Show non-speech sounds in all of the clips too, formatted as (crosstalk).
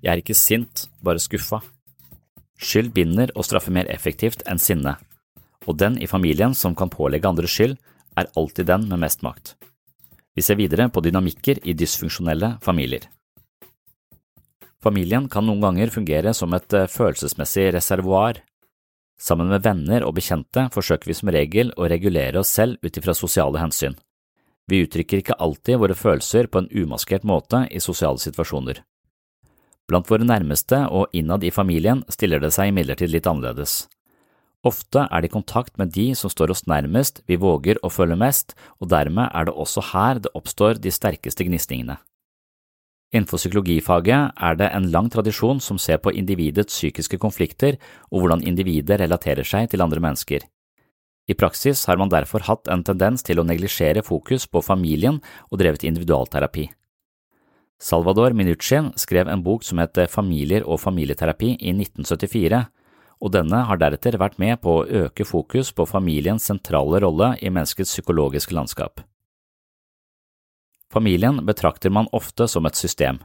Jeg er ikke sint, bare skuffa. Skyld binder og straffer mer effektivt enn sinne, og den i familien som kan pålegge andre skyld, er alltid den med mest makt. Vi ser videre på dynamikker i dysfunksjonelle familier. Familien kan noen ganger fungere som et eh, følelsesmessig reservoar. Sammen med venner og bekjente forsøker vi som regel å regulere oss selv ut ifra sosiale hensyn. Vi uttrykker ikke alltid våre følelser på en umaskert måte i sosiale situasjoner. Blant våre nærmeste og innad i familien stiller det seg imidlertid litt annerledes. Ofte er det i kontakt med de som står oss nærmest vi våger å følge mest, og dermed er det også her det oppstår de sterkeste gnisningene. Innenfor psykologifaget er det en lang tradisjon som ser på individets psykiske konflikter og hvordan individet relaterer seg til andre mennesker. I praksis har man derfor hatt en tendens til å neglisjere fokus på familien og drevet individualterapi. Salvador Minuchin skrev en bok som het Familier og familieterapi i 1974, og denne har deretter vært med på å øke fokus på familiens sentrale rolle i menneskets psykologiske landskap. Familien betrakter man ofte som et system,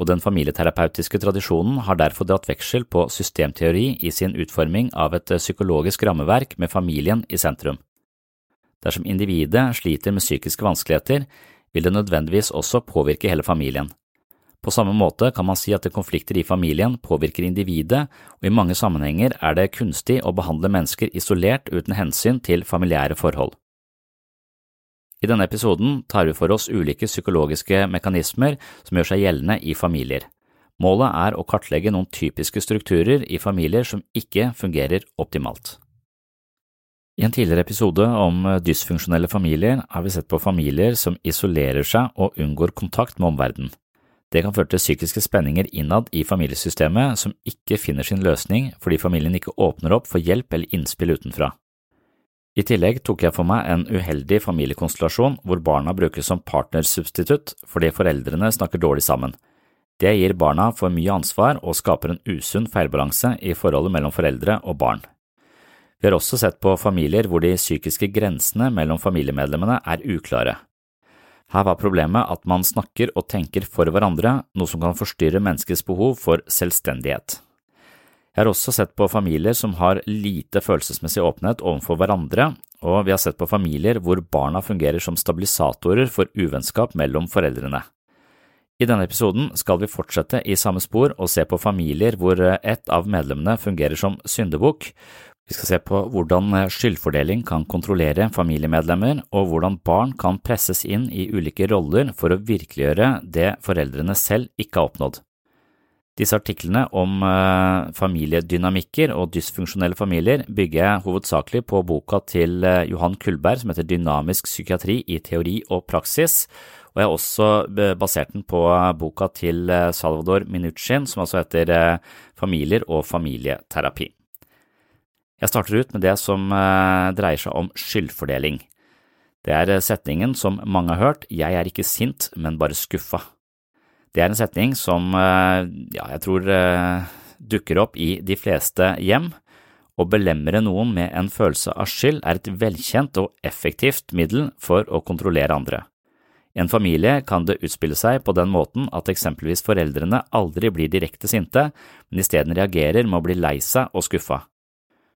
og den familieterapeutiske tradisjonen har derfor dratt veksel på systemteori i sin utforming av et psykologisk rammeverk med familien i sentrum. Dersom individet sliter med psykiske vanskeligheter, vil det nødvendigvis også påvirke hele familien. På samme måte kan man si at konflikter i familien påvirker individet, og i mange sammenhenger er det kunstig å behandle mennesker isolert uten hensyn til familiære forhold. I denne episoden tar vi for oss ulike psykologiske mekanismer som gjør seg gjeldende i familier. Målet er å kartlegge noen typiske strukturer i familier som ikke fungerer optimalt. I en tidligere episode om dysfunksjonelle familier har vi sett på familier som isolerer seg og unngår kontakt med omverdenen. Det kan føre til psykiske spenninger innad i familiesystemet som ikke finner sin løsning fordi familien ikke åpner opp for hjelp eller innspill utenfra. I tillegg tok jeg for meg en uheldig familiekonstellasjon hvor barna brukes som partnersubstitutt fordi foreldrene snakker dårlig sammen. Det gir barna for mye ansvar og skaper en usunn feilbalanse i forholdet mellom foreldre og barn. Vi har også sett på familier hvor de psykiske grensene mellom familiemedlemmene er uklare. Her var problemet at man snakker og tenker for hverandre, noe som kan forstyrre menneskets behov for selvstendighet. Jeg har også sett på familier som har lite følelsesmessig åpenhet overfor hverandre, og vi har sett på familier hvor barna fungerer som stabilisatorer for uvennskap mellom foreldrene. I denne episoden skal vi fortsette i samme spor og se på familier hvor et av medlemmene fungerer som syndebukk, vi skal se på hvordan eh, skyldfordeling kan kontrollere familiemedlemmer, og hvordan barn kan presses inn i ulike roller for å virkeliggjøre det foreldrene selv ikke har oppnådd. Disse artiklene om eh, familiedynamikker og dysfunksjonelle familier bygger jeg hovedsakelig på boka til eh, Johan Kullberg som heter Dynamisk psykiatri i teori og praksis, og jeg har også basert den på boka til Salvador Minuchin som altså heter Familier og familieterapi. Jeg starter ut med det som eh, dreier seg om skyldfordeling. Det er setningen som mange har hørt, jeg er ikke sint, men bare skuffa. Det er en setning som eh, ja, jeg tror eh, dukker opp i de fleste hjem. Å belemre noen med en følelse av skyld er et velkjent og effektivt middel for å kontrollere andre. I en familie kan det utspille seg på den måten at eksempelvis foreldrene aldri blir direkte sinte, men isteden reagerer med å bli lei seg og skuffa.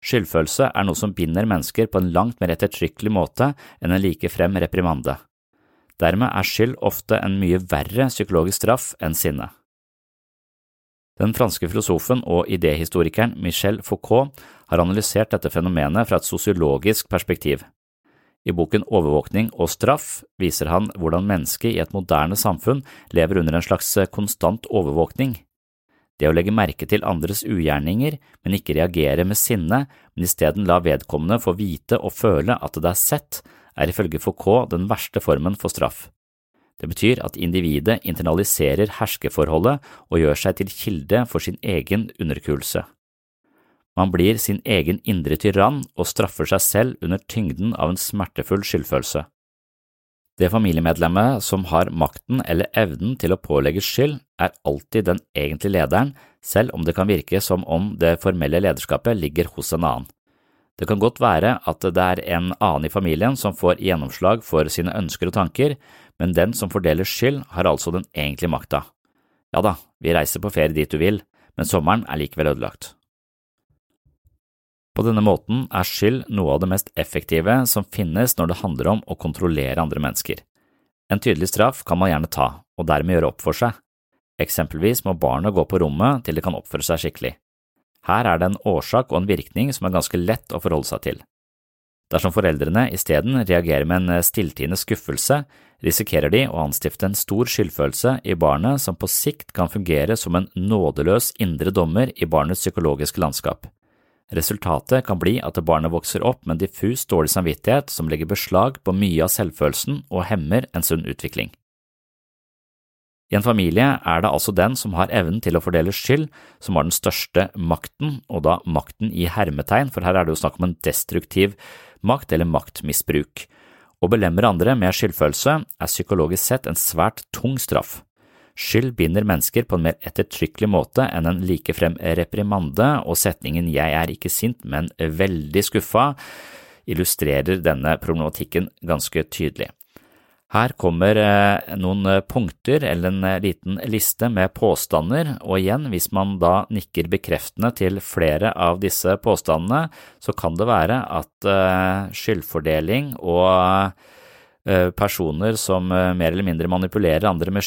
Skyldfølelse er noe som binder mennesker på en langt mer ettertrykkelig måte enn en likefrem reprimande. Dermed er skyld ofte en mye verre psykologisk straff enn sinne. Den franske filosofen og idéhistorikeren Michel Foucault har analysert dette fenomenet fra et sosiologisk perspektiv. I boken Overvåkning og straff viser han hvordan mennesket i et moderne samfunn lever under en slags konstant overvåkning. Det å legge merke til andres ugjerninger, men ikke reagere med sinne, men isteden la vedkommende få vite og føle at det er sett, er ifølge Foucault den verste formen for straff. Det betyr at individet internaliserer herskeforholdet og gjør seg til kilde for sin egen underkuelse. Man blir sin egen indre tyrann og straffer seg selv under tyngden av en smertefull skyldfølelse. Det familiemedlemmet som har makten eller evnen til å pålegge skyld, er alltid den egentlige lederen, selv om det kan virke som om det formelle lederskapet ligger hos en annen. Det kan godt være at det er en annen i familien som får gjennomslag for sine ønsker og tanker, men den som fordeler skyld, har altså den egentlige makta. Ja da, vi reiser på ferie dit du vil, men sommeren er likevel ødelagt. På denne måten er skyld noe av det mest effektive som finnes når det handler om å kontrollere andre mennesker. En tydelig straff kan man gjerne ta, og dermed gjøre opp for seg. Eksempelvis må barnet gå på rommet til det kan oppføre seg skikkelig. Her er det en årsak og en virkning som er ganske lett å forholde seg til. Dersom foreldrene isteden reagerer med en stilltiende skuffelse, risikerer de å anstifte en stor skyldfølelse i barnet som på sikt kan fungere som en nådeløs indre dommer i barnets psykologiske landskap. Resultatet kan bli at barnet vokser opp med en diffus dårlig samvittighet som legger beslag på mye av selvfølelsen og hemmer en sunn utvikling. I en familie er det altså den som har evnen til å fordele skyld, som har den største makten, og da makten i hermetegn, for her er det jo snakk om en destruktiv makt eller maktmisbruk. Å belemre andre med skyldfølelse er psykologisk sett en svært tung straff. Skyld binder mennesker på en mer ettertrykkelig måte enn en likefrem reprimande, og setningen Jeg er ikke sint, men veldig skuffa illustrerer denne problematikken ganske tydelig. Her kommer eh, noen punkter eller en eh, liten liste med påstander, og igjen, hvis man da nikker bekreftende til flere av disse påstandene, så kan det være at eh, skyldfordeling og personer som mer eller mindre manipulerer andre med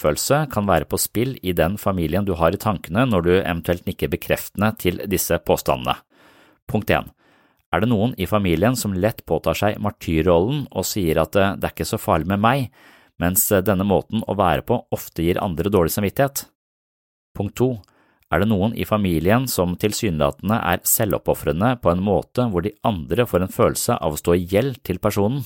Følelse kan være på spill i den familien du har i tankene når du eventuelt nikker bekreftende til disse påstandene. Punkt 1. Er det noen i familien som lett påtar seg martyrrollen og sier at det, det er ikke så farlig med meg, mens denne måten å være på ofte gir andre dårlig samvittighet? Punkt 2. Er det noen i familien som tilsynelatende er selvoppofrende på en måte hvor de andre får en følelse av å stå i gjeld til personen?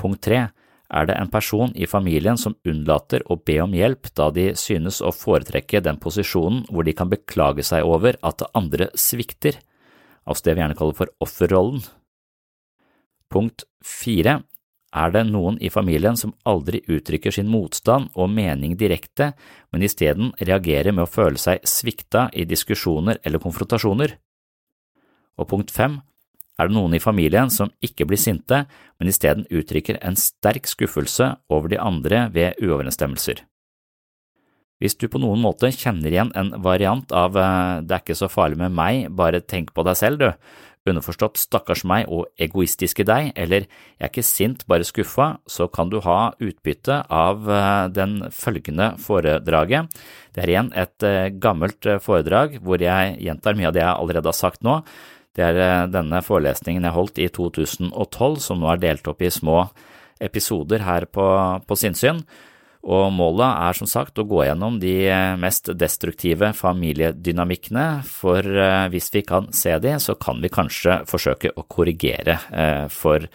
Punkt tre. Er det en person i familien som unnlater å be om hjelp da de synes å foretrekke den posisjonen hvor de kan beklage seg over at andre svikter, altså det vi gjerne kaller for offerrollen? Punkt fire er det noen i familien som aldri uttrykker sin motstand og mening direkte, men isteden reagerer med å føle seg svikta i diskusjoner eller konfrontasjoner. Og punkt fem, er det noen i familien som ikke blir sinte, men isteden uttrykker en sterk skuffelse over de andre ved uoverensstemmelser. Hvis du på noen måte kjenner igjen en variant av eh, det er ikke så farlig med meg, bare tenk på deg selv, du, underforstått stakkars meg og egoistiske deg, eller jeg er ikke sint, bare skuffa, så kan du ha utbytte av eh, den følgende foredraget. Det er igjen et eh, gammelt foredrag hvor jeg gjentar mye av det jeg allerede har sagt nå. Det er denne forelesningen jeg holdt i 2012, som nå er delt opp i små episoder her på, på sinnssyn og målet er som sagt å gå gjennom de mest destruktive familiedynamikkene, for eh, hvis vi kan se de, så kan vi kanskje forsøke å korrigere eh, for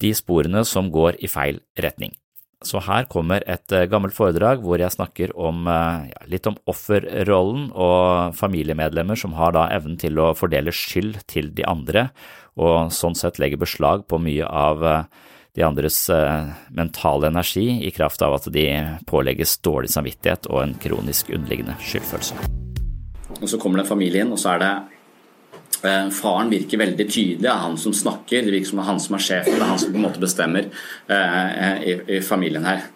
de sporene som går i feil retning. Så her kommer et eh, gammelt foredrag hvor jeg snakker om, ja, litt om offerrollen og familiemedlemmer som har da evnen til å fordele skyld til de andre, og sånn sett legger beslag på mye av de andres eh, mentale energi i kraft av at de pålegges dårlig samvittighet og en kronisk underliggende skyldfølelse. Og Så kommer det familien, og så er det eh, Faren virker veldig tydelig, det er han som snakker, det virker som det er han som er sjefen, det er han som på en måte bestemmer eh, i, i familien her.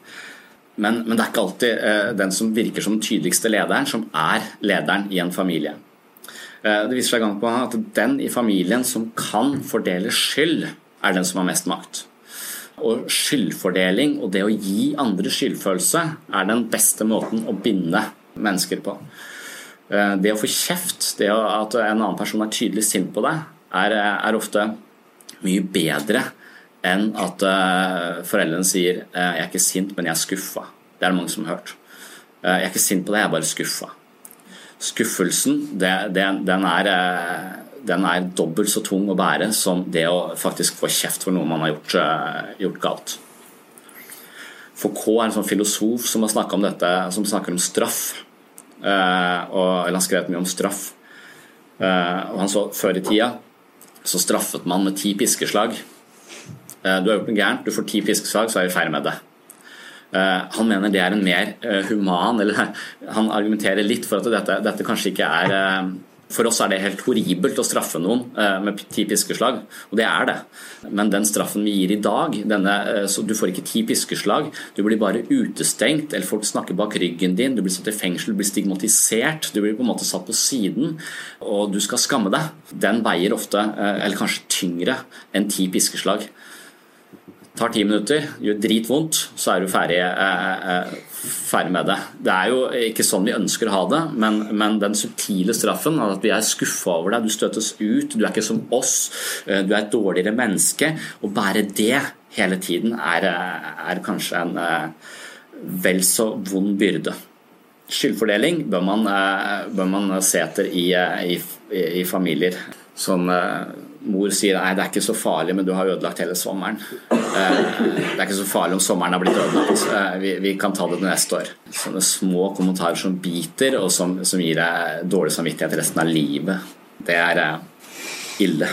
Men, men, det er ikke alltid eh, den som virker som den tydeligste lederen, som er lederen i en familie. Eh, det viser seg gang på at den i familien som kan fordele skyld, er den som har mest makt. Og skyldfordeling og det å gi andre skyldfølelse er den beste måten å binde mennesker på. Eh, det å få kjeft, det at en annen person er tydelig sint på deg, er, er ofte mye bedre enn at uh, foreldrene sier 'jeg er ikke sint, men jeg er skuffa'. Det er det mange som har hørt. 'Jeg er ikke sint på deg, jeg er bare skuffa'. Skuffelsen, det, det, den er den er dobbelt så tung å bære som det å faktisk få kjeft for noe man har gjort, eh, gjort galt. Foucault er en sånn filosof som har om dette, som snakker om straff. Eh, og, eller han skrev mye om straff. Eh, og han så Før i tida så straffet man med ti piskeslag. Du har gjort noe gærent, du får ti piskeslag, så er vi ferdig med det. Han mener det er en mer human eller (laughs) Han argumenterer litt for at dette, dette kanskje ikke er for oss er det helt horribelt å straffe noen eh, med ti piskeslag, og det er det. Men den straffen vi gir i dag, denne, eh, du får ikke ti piskeslag, du blir bare utestengt, eller folk snakker bak ryggen din, du blir satt i fengsel, du blir stigmatisert, du blir på en måte satt på siden, og du skal skamme deg. Den veier ofte, eh, eller kanskje tyngre, enn ti piskeslag tar ti minutter, gjør dritvondt, så er du ferdig, eh, eh, ferdig, med det. Det er jo ikke sånn vi ønsker å ha det, men, men den subtile straffen, at vi er skuffa over deg, du støtes ut, du er ikke som oss, eh, du er et dårligere menneske. Å bære det hele tiden er, er kanskje en eh, vel så vond byrde. Skyldfordeling bør man, eh, bør man se etter i, i, i familier. Sånn mor sier nei, det er ikke så farlig, men du har ødelagt hele sommeren. Eh, det er ikke så farlig om sommeren har blitt ødelagt. Eh, vi, vi kan ta det neste år. Sånne små kommentarer som biter, og som, som gir deg dårlig samvittighet resten av livet. Det er eh, ille.